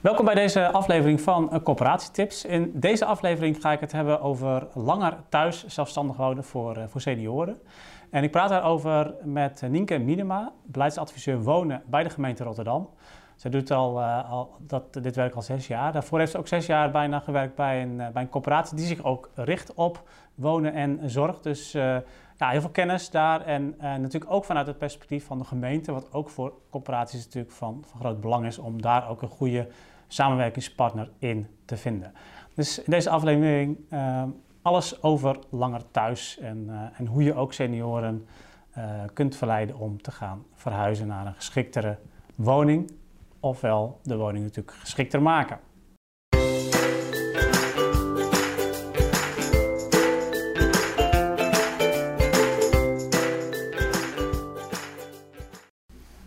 Welkom bij deze aflevering van Coöperatietips. In deze aflevering ga ik het hebben over langer thuis zelfstandig wonen voor, eh, voor senioren. En ik praat daarover met Nienke Minema, beleidsadviseur wonen bij de gemeente Rotterdam. Zij doet al, al dat, dit werk al zes jaar. Daarvoor heeft ze ook zes jaar bijna gewerkt bij een, bij een coöperatie die zich ook richt op wonen en zorg. Dus ja, heel veel kennis daar. En natuurlijk ook vanuit het perspectief van de gemeente, wat ook voor coöperaties natuurlijk van, van groot belang is om daar ook een goede samenwerkingspartner in te vinden. Dus in deze aflevering alles over langer thuis en, en hoe je ook senioren kunt verleiden om te gaan verhuizen naar een geschiktere woning ofwel de woning natuurlijk geschikter maken.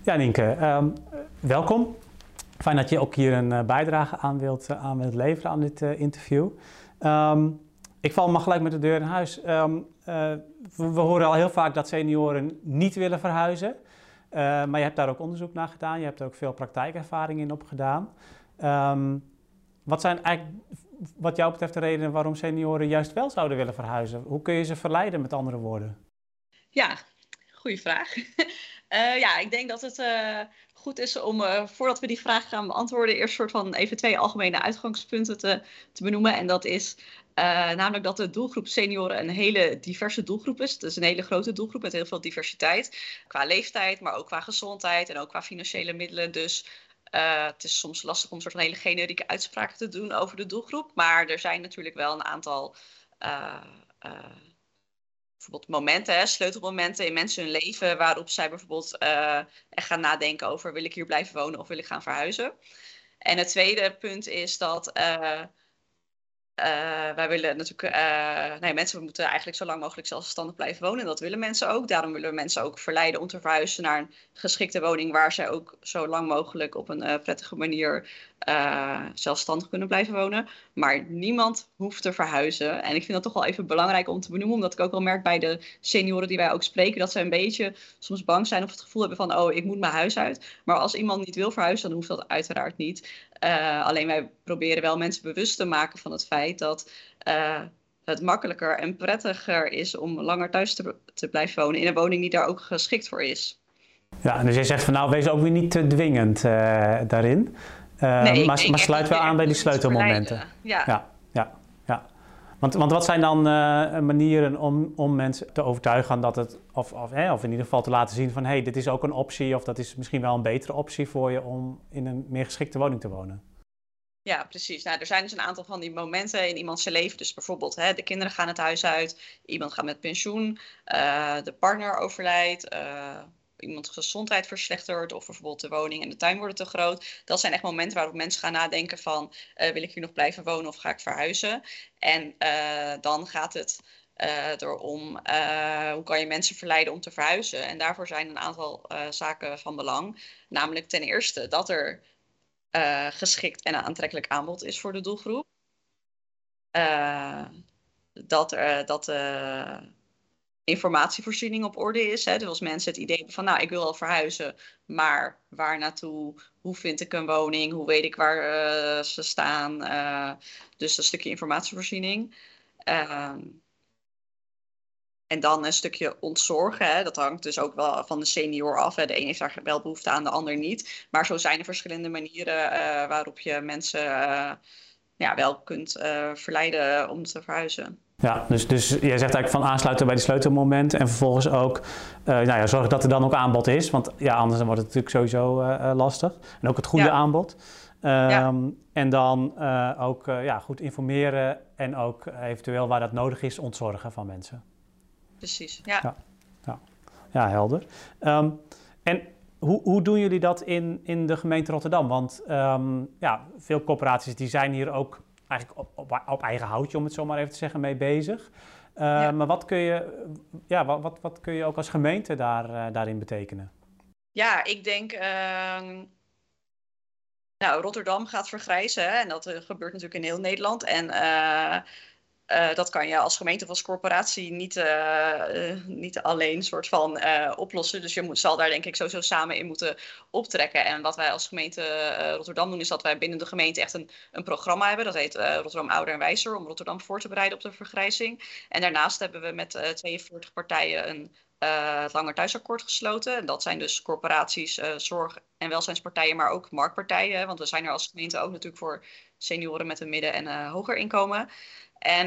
Ja, Nienke, um, welkom. Fijn dat je ook hier een uh, bijdrage aan wilt, uh, aan wilt leveren aan dit uh, interview. Um, ik val maar gelijk met de deur in huis. Um, we, horen al heel vaak dat senioren niet willen verhuizen. Maar je hebt daar ook onderzoek naar gedaan. Je hebt ook veel praktijkervaring in opgedaan. Um, wat zijn eigenlijk, wat jou betreft, de redenen waarom senioren juist wel zouden willen verhuizen? Hoe kun je ze verleiden, met andere woorden? Ja, goede vraag. uh, ja, ik denk dat het uh, goed is om, voordat we die vraag gaan beantwoorden, eerst soort van even twee algemene uitgangspunten te, te benoemen. En dat is namelijk dat de doelgroep senioren een hele diverse doelgroep is. Is een hele grote doelgroep met heel veel diversiteit. Qua leeftijd, maar ook qua gezondheid en ook qua financiële middelen. Dus het is soms lastig om een soort van hele generieke uitspraken te doen over de doelgroep. Maar er zijn natuurlijk wel een aantal bijvoorbeeld momenten, hè, sleutelmomenten in mensen hun leven. Waarop zij bijvoorbeeld echt gaan nadenken over wil ik hier blijven wonen of wil ik gaan verhuizen. En het tweede punt is dat uh, wij willen natuurlijk, uh, nee, mensen moeten eigenlijk zo lang mogelijk zelfstandig blijven wonen. En dat willen mensen ook. Daarom willen we mensen ook verleiden om te verhuizen naar een geschikte woning waar zij ook zo lang mogelijk op een uh, prettige manier zelfstandig kunnen blijven wonen. Maar niemand hoeft te verhuizen. En ik vind dat toch wel even belangrijk om te benoemen, omdat ik ook wel merk bij de senioren die wij ook spreken, dat ze een beetje soms bang zijn of het gevoel hebben van, oh, ik moet mijn huis uit. Maar als iemand niet wil verhuizen, dan hoeft dat uiteraard niet. Uh, alleen wij proberen wel mensen bewust te maken van het feit dat uh, het makkelijker en prettiger is om langer thuis te, te, blijven wonen in een woning die daar ook geschikt voor is. Ja, en dus jij zegt van nou, wees ook weer niet te dwingend uh, daarin. Nee, maar, maar sluit wel aan bij die sleutelmomenten. Ja. Want, want wat zijn dan manieren om, om mensen te overtuigen dat het, of, of, hè, of in ieder geval te laten zien van hé, hey, dit is ook een optie of dat is misschien wel een betere optie voor je om in een meer geschikte woning te wonen? Ja, precies. Nou, er zijn dus een aantal van die momenten in iemands leven. Dus bijvoorbeeld, hè, de kinderen gaan het huis uit, iemand gaat met pensioen, uh, de partner overlijdt, uh, iemands gezondheid verslechtert of bijvoorbeeld de woning en de tuin worden te groot. Dat zijn echt momenten waarop mensen gaan nadenken van, uh, wil ik hier nog blijven wonen of ga ik verhuizen? En dan gaat het erom, hoe kan je mensen verleiden om te verhuizen? En daarvoor zijn een aantal zaken van belang. Namelijk ten eerste dat er geschikt en aantrekkelijk aanbod is voor de doelgroep. Dat dat informatievoorziening op orde is. Hè? Dus als mensen het idee hebben van, nou, ik wil al verhuizen, maar waar naartoe? Hoe vind ik een woning? Hoe weet ik waar ze staan? dus een stukje informatievoorziening. Ehm, en dan een stukje ontzorgen. Hè. Dat hangt dus ook wel van de senior af. Hè. De een heeft daar wel behoefte aan, de ander niet. Maar zo zijn er verschillende manieren uh, waarop je mensen ja, wel kunt uh, verleiden om te verhuizen. Ja, dus, dus jij zegt eigenlijk van aansluiten bij die sleutelmomenten en vervolgens ook nou ja, zorgen dat er dan ook aanbod is. Want ja, anders wordt het natuurlijk sowieso lastig. En ook het goede ja. aanbod. Um, ja. En dan ook ja, goed informeren en ook eventueel waar dat nodig is ontzorgen van mensen precies. Ja, ja, ja. ja helder. Um, en hoe, hoe doen jullie dat in, in de gemeente Rotterdam? Want um, ja, veel corporaties die zijn hier ook eigenlijk op, op, op, eigen houtje, om het zo maar even te zeggen, mee bezig. Uh, ja. Maar wat kun, je, ja, wat, wat, wat kun je ook als gemeente daar, uh, daarin betekenen? Ja, ik denk. Uh, nou, Rotterdam gaat vergrijzen hè, en dat gebeurt natuurlijk in heel Nederland. En uh, dat kan je als gemeente of als corporatie niet, uh, niet alleen soort van oplossen. Dus je moet, zal daar denk ik sowieso samen in moeten optrekken. En wat wij als gemeente Rotterdam doen, is dat wij binnen de gemeente echt een, een programma hebben. Dat heet Rotterdam Ouder en Wijzer, om Rotterdam voor te bereiden op de vergrijzing. En daarnaast hebben we met 42 partijen een het Langer Thuisakkoord gesloten. En dat zijn dus corporaties, zorg- en welzijnspartijen, maar ook marktpartijen. Want we zijn er als gemeente ook natuurlijk voor senioren met een midden- en hoger inkomen. En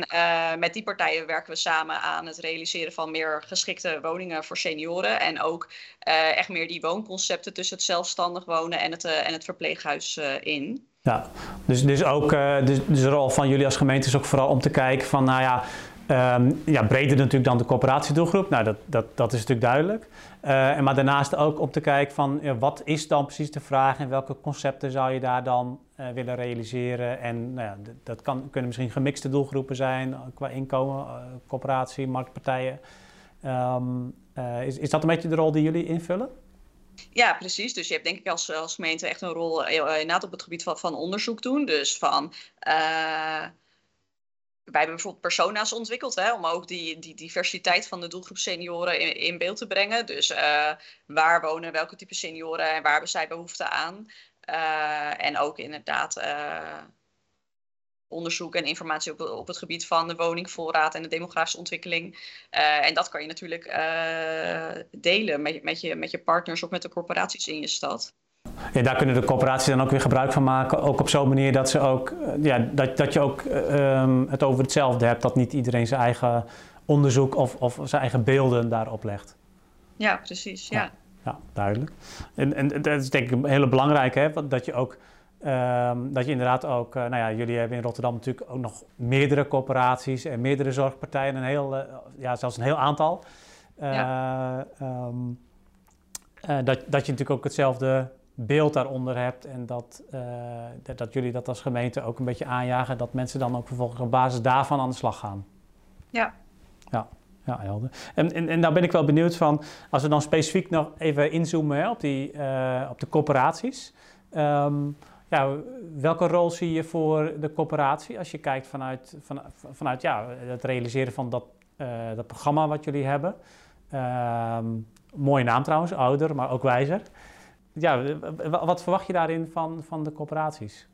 met die partijen werken we samen aan het realiseren van meer geschikte woningen voor senioren. En ook echt meer die woonconcepten tussen het zelfstandig wonen en het, en het verpleeghuis in. Ja, dus, dus ook dus, dus de rol van jullie als gemeente is ook vooral om te kijken van, nou ja, Um, ja, breder natuurlijk dan de coöperatiedoelgroep. Nou, dat, dat, dat is natuurlijk duidelijk. Uh, maar daarnaast ook om te kijken van wat is dan precies de vraag en welke concepten zou je daar dan uh, willen realiseren. En nou ja, dat kan, kunnen misschien gemixte doelgroepen zijn eh, qua inkomen, uh, coöperatie, marktpartijen. Um, is, is dat een beetje de rol die jullie invullen? Ja, precies. Dus je hebt denk ik als, als gemeente echt een rol inderdaad op het gebied van, van onderzoek doen. Dus van wij hebben bijvoorbeeld persona's ontwikkeld hè, om ook die, die diversiteit van de doelgroep senioren in, beeld te brengen. Dus uh, waar wonen welke type senioren en waar hebben zij behoefte aan? Uh, en ook inderdaad uh, onderzoek en informatie op, op het gebied van de woningvoorraad en de demografische ontwikkeling. en dat kan je natuurlijk delen met, met, je, met je partners of met de corporaties in je stad. Ja, daar kunnen de corporaties dan ook weer gebruik van maken. Ook op zo'n manier dat, ze ook, eh, ja, dat, dat je ook um, het over hetzelfde hebt. Dat niet iedereen zijn eigen onderzoek of, of zijn eigen beelden daarop legt. Ja, precies. Ja, ja, ja duidelijk. En, en dat is denk ik een hele belangrijke, hè, dat je ook... Um, dat je inderdaad ook, uh, nou ja, jullie hebben in Rotterdam natuurlijk ook nog meerdere corporaties en meerdere zorgpartijen, een heel, uh, ja, zelfs een heel aantal. Uh, ja. um, dat, dat je natuurlijk ook hetzelfde beeld daaronder hebt en dat, uh, dat, dat, jullie dat als gemeente ook een beetje aanjagen, dat mensen dan ook vervolgens op basis daarvan aan de slag gaan. Ja. Ja, ja helder. En, en, en nou ben ik wel benieuwd van, als we dan specifiek nog even inzoomen hè, op, die, uh, op de corporaties. Um, ja, welke rol zie je voor de corporatie als je kijkt vanuit, van, vanuit ja, het realiseren van dat, uh, dat programma wat jullie hebben? Um, mooie naam trouwens, ouder, maar ook wijzer ja, wat verwacht je daarin van, van de corporaties?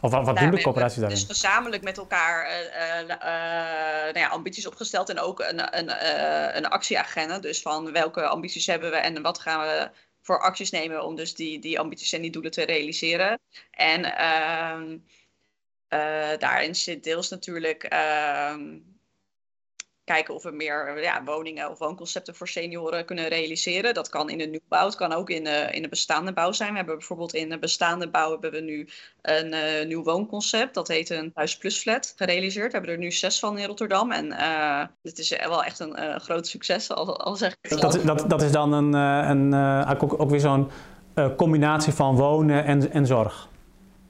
Of wat, wat nou, doen de corporaties daarin? Dus gezamenlijk met elkaar uh, uh, nou ja, ambities opgesteld en ook een, een, een actieagenda. Dus van welke ambities hebben we en wat gaan we voor acties nemen om dus die, die ambities en die doelen te realiseren. En ehm, daarin zit deels natuurlijk ehm, kijken of we meer ja, woningen of woonconcepten voor senioren kunnen realiseren. Dat kan in de nieuwbouw, het kan ook in de, in de bestaande bouw zijn. We hebben bijvoorbeeld in de bestaande bouw hebben we nu een uh, nieuw woonconcept. Dat heet een Huis Plus Flat gerealiseerd. We hebben er nu zes van in Rotterdam. En uh, het is wel echt een uh, groot succes, al, al zeg ik dat, dat, dat is dan een, een, ook, ook weer zo'n combinatie van wonen en, en zorg.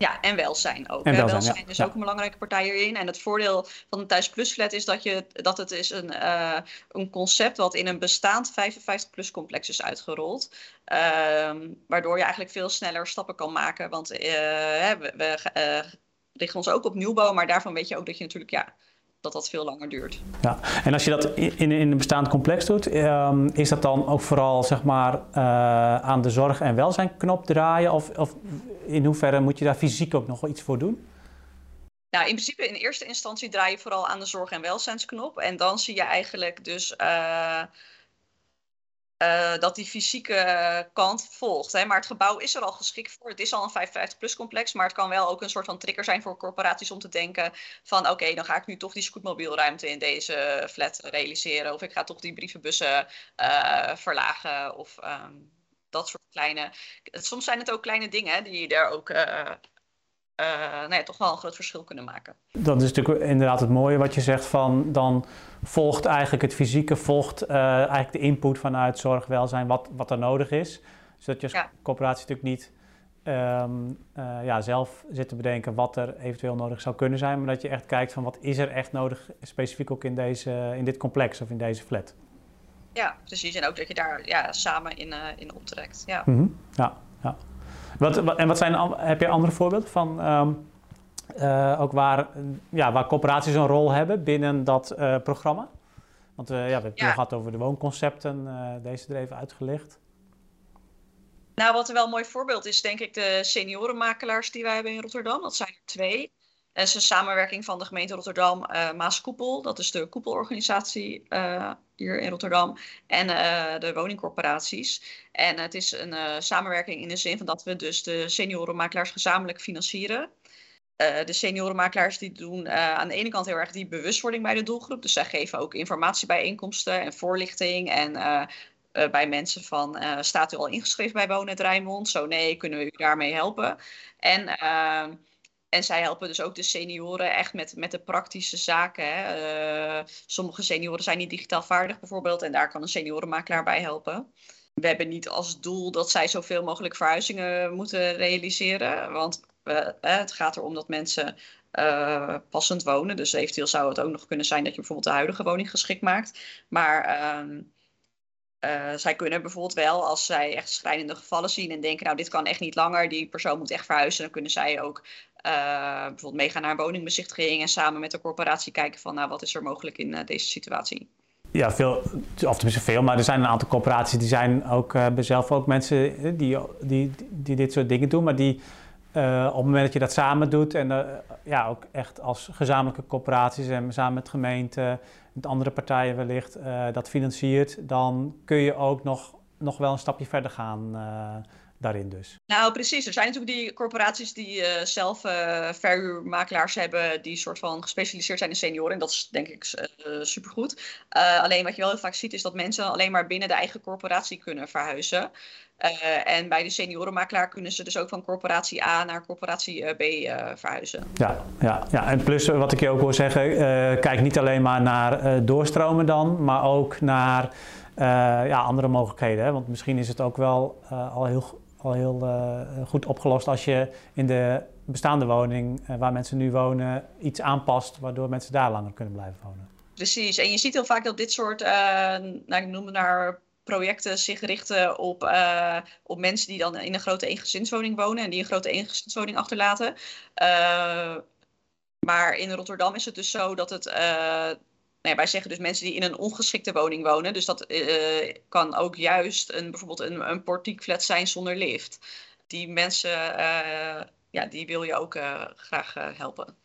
Ja, en welzijn ook. En welzijn, welzijn is ook een belangrijke partij hierin. En het voordeel van de Thuis Plus Flat is dat, je, dat het is een, uh, een concept wat in een bestaand 55-plus complex is uitgerold. Uh, waardoor je eigenlijk veel sneller stappen kan maken. Want uh, we, we uh, richten ons ook op nieuwbouw, maar daarvan weet je ook dat je natuurlijk ja, dat dat veel langer duurt. Ja, en als je dat in, in een bestaand complex doet, um, is dat dan ook vooral zeg maar, uh, aan de zorg- en welzijnknop draaien? Of, of in hoeverre moet je daar fysiek ook nog iets voor doen? Nou, in principe in eerste instantie draai je vooral aan de zorg- en welzijnsknop. En dan zie je eigenlijk dus uh, uh, dat die fysieke kant volgt. Hè. Maar het gebouw is er al geschikt voor. Het is al een 55-plus complex, maar het kan wel ook een soort van trigger zijn voor corporaties om te denken van oké, dan ga ik nu toch die scootmobielruimte in deze flat realiseren. Of ik ga toch die brievenbussen uh, verlagen. Of um, dat soort kleine. Soms zijn het ook kleine dingen die daar ook. Nou ja, toch wel een groot verschil kunnen maken. Dat is natuurlijk inderdaad het mooie wat je zegt van dan volgt eigenlijk het fysieke, volgt uh, eigenlijk de input vanuit zorg, welzijn, wat, wat er nodig is. Zodat je als ja. corporatie natuurlijk niet um, uh, ja, zelf zit te bedenken wat er eventueel nodig zou kunnen zijn, maar dat je echt kijkt van wat is er echt nodig, specifiek ook in, deze, in dit complex of in deze flat. Ja, precies. En ook dat je daar ja, samen in, uh, in optrekt. Ja. Mm -hmm. ja, ja. Wat, wat, en wat zijn, heb je andere voorbeelden van um, ook waar, ja, waar corporaties een rol hebben binnen dat programma? Want ja, we hebben het gehad over de woonconcepten, deze er even uitgelegd. Nou, wat een wel mooi voorbeeld is, denk ik, de seniorenmakelaars die wij hebben in Rotterdam. Dat zijn er twee. Dat is een samenwerking van de gemeente Rotterdam, uh, Maaskoepel. Dat is de koepelorganisatie uh, hier in Rotterdam. En uh, de woningcorporaties. En het is een samenwerking in de zin van dat we dus de seniorenmakelaars gezamenlijk financieren. de seniorenmakelaars die doen aan de ene kant heel erg die bewustwording bij de doelgroep. Dus zij geven ook informatiebijeenkomsten en voorlichting en bij mensen van, staat u al ingeschreven bij Wonen het Rijnmond? Zo nee, kunnen we u daarmee helpen? En, en zij helpen dus ook de senioren echt met, met de praktische zaken. Hè. Uh, sommige senioren zijn niet digitaal vaardig bijvoorbeeld en daar kan een seniorenmakelaar bij helpen. We hebben niet als doel dat zij zoveel mogelijk verhuizingen moeten realiseren, want het gaat erom dat mensen passend wonen. Dus eventueel zou het ook nog kunnen zijn dat je bijvoorbeeld de huidige woning geschikt maakt. Maar ehm, uh, zij kunnen bijvoorbeeld wel, als zij echt schrijnende gevallen zien en denken, nou dit kan echt niet langer, die persoon moet echt verhuizen, dan kunnen zij ook uh, bijvoorbeeld meegaan naar een woningbezichtiging en samen met de corporatie kijken van, nou wat is er mogelijk in uh, deze situatie. Ja, veel, of tenminste veel, maar er zijn een aantal corporaties die zijn ook, hebben zelf ook mensen die, die, die dit soort dingen doen, maar die op het moment dat je dat samen doet en ja, ook echt als gezamenlijke corporaties en samen met gemeenten, met andere partijen wellicht, uh, dat financiert, dan kun je ook nog, nog wel een stapje verder gaan daarin dus. Nou, precies. Er zijn natuurlijk die corporaties die zelf verhuurmakelaars hebben die soort van gespecialiseerd zijn in senioren. En dat is denk ik supergoed. alleen wat je wel heel vaak ziet is dat mensen alleen maar binnen de eigen corporatie kunnen verhuizen. Uh, en bij de seniorenmakelaar kunnen ze dus ook van corporatie A naar corporatie uh, B uh, verhuizen. Ja, ja, ja, en plus wat ik je ook wil zeggen, kijk niet alleen maar naar doorstromen dan, maar ook naar ja, andere mogelijkheden. Hè? Want misschien is het ook wel al heel, al heel goed opgelost als je in de bestaande woning waar mensen nu wonen iets aanpast, waardoor mensen daar langer kunnen blijven wonen. Precies, en je ziet heel vaak dat dit soort, nou, ik noem het naar projecten zich richten op, uh, op mensen die dan in een grote eengezinswoning wonen en die een grote eengezinswoning achterlaten. Uh, maar in Rotterdam is het dus zo dat het. Uh, Nee, wij zeggen dus mensen die in een ongeschikte woning wonen. Dus dat kan ook juist een, bijvoorbeeld een, een portiekflat zijn zonder lift. Die mensen, ja, die wil je ook graag helpen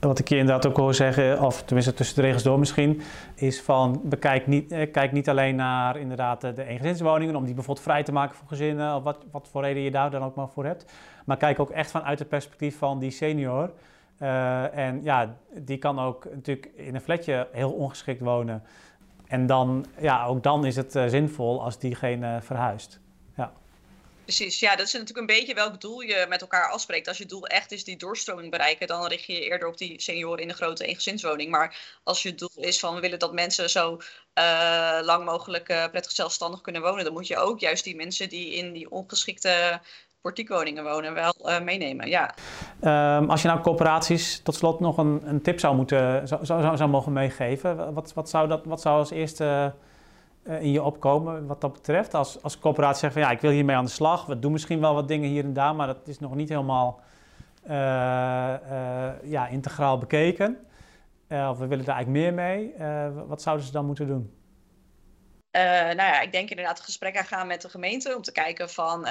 wat ik je inderdaad ook hoor zeggen, of tenminste tussen de regels door misschien, is van bekijk niet, eh, kijk niet alleen naar inderdaad de eengezinswoningen, om die bijvoorbeeld vrij te maken voor gezinnen, of wat, wat voor reden je daar dan ook maar voor hebt. Maar kijk ook echt vanuit het perspectief van die senior. Uh, en ja, die kan ook natuurlijk in een flatje heel ongeschikt wonen. En dan, ja, ook dan is het uh, zinvol als diegene verhuist. Precies, ja, dat is natuurlijk een beetje welk doel je met elkaar afspreekt. Als je doel echt is die doorstroming bereiken, dan richt je je eerder op die senioren in een grote eengezinswoning. Maar als je doel is van we willen dat mensen zo uh, lang mogelijk uh, prettig zelfstandig kunnen wonen, dan moet je ook juist die mensen die in die ongeschikte portiekwoningen wonen wel uh, meenemen. Ja. Um, als je nou corporaties tot slot nog een, een tip zou moeten zou, zou, zou mogen meegeven, wat, wat, zou dat, wat zou als eerste eh, in je opkomen wat dat betreft? Als, als corporatie zegt van ja, ik wil hiermee aan de slag. We doen misschien wel wat dingen hier en daar, maar dat is nog niet helemaal uh, uh, ja, integraal bekeken. of we willen daar eigenlijk meer mee. wat zouden ze dan moeten doen? nou ja, ik denk inderdaad een gesprek aangaan met de gemeente om te kijken van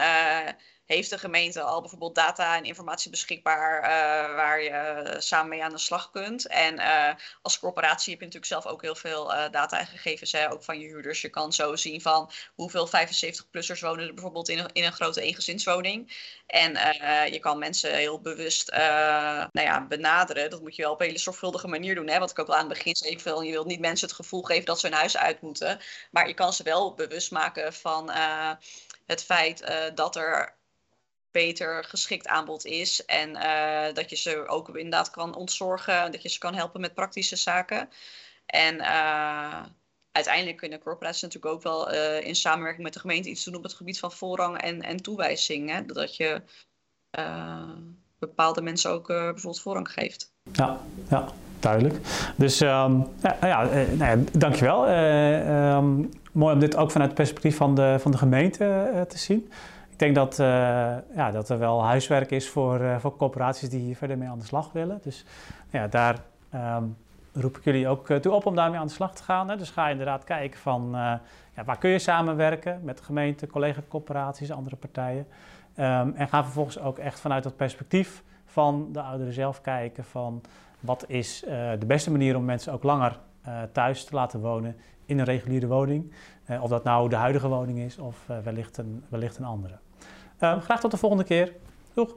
heeft de gemeente al bijvoorbeeld data en informatie beschikbaar uh, waar je samen mee aan de slag kunt. En uh, als corporatie heb je natuurlijk zelf ook heel veel data en gegevens, hè, ook van je huurders. Je kan zo zien van hoeveel 75-plussers wonen er bijvoorbeeld in een, in een grote eengezinswoning. En je kan mensen heel bewust nou ja, benaderen. Dat moet je wel op een hele zorgvuldige manier doen. Hè? Wat ik ook al aan het begin zei, veel, je wilt niet mensen het gevoel geven dat ze hun huis uit moeten. Maar je kan ze wel bewust maken van het feit dat er beter geschikt aanbod is. En uh, dat je ze ook inderdaad kan ontzorgen. Dat je ze kan helpen met praktische zaken. En uh, uiteindelijk kunnen corporaties natuurlijk ook wel uh, in samenwerking met de gemeente iets doen op het gebied van voorrang en, en toewijzing. Hè? Dat je bepaalde mensen ook bijvoorbeeld voorrang geeft. Ja, ja duidelijk. Dus ja, ja, nou ja, dankjewel. Um, mooi om dit ook vanuit het perspectief van de, van de gemeente te zien ik denk dat, ja, dat er wel huiswerk is voor, voor corporaties die hier verder mee aan de slag willen. Dus ja, daar ehm, roep ik jullie ook toe op om daarmee aan de slag te gaan. Hè. Dus ga inderdaad kijken van ja, waar kun je samenwerken met de gemeente, collega-corporaties, andere partijen. Um, en ga vervolgens ook echt vanuit dat perspectief van de ouderen zelf kijken van wat is de beste manier om mensen ook langer thuis te laten wonen in een reguliere woning. Of dat nou de huidige woning is of wellicht, een, wellicht een andere. Ehm, graag tot de volgende keer. Doeg!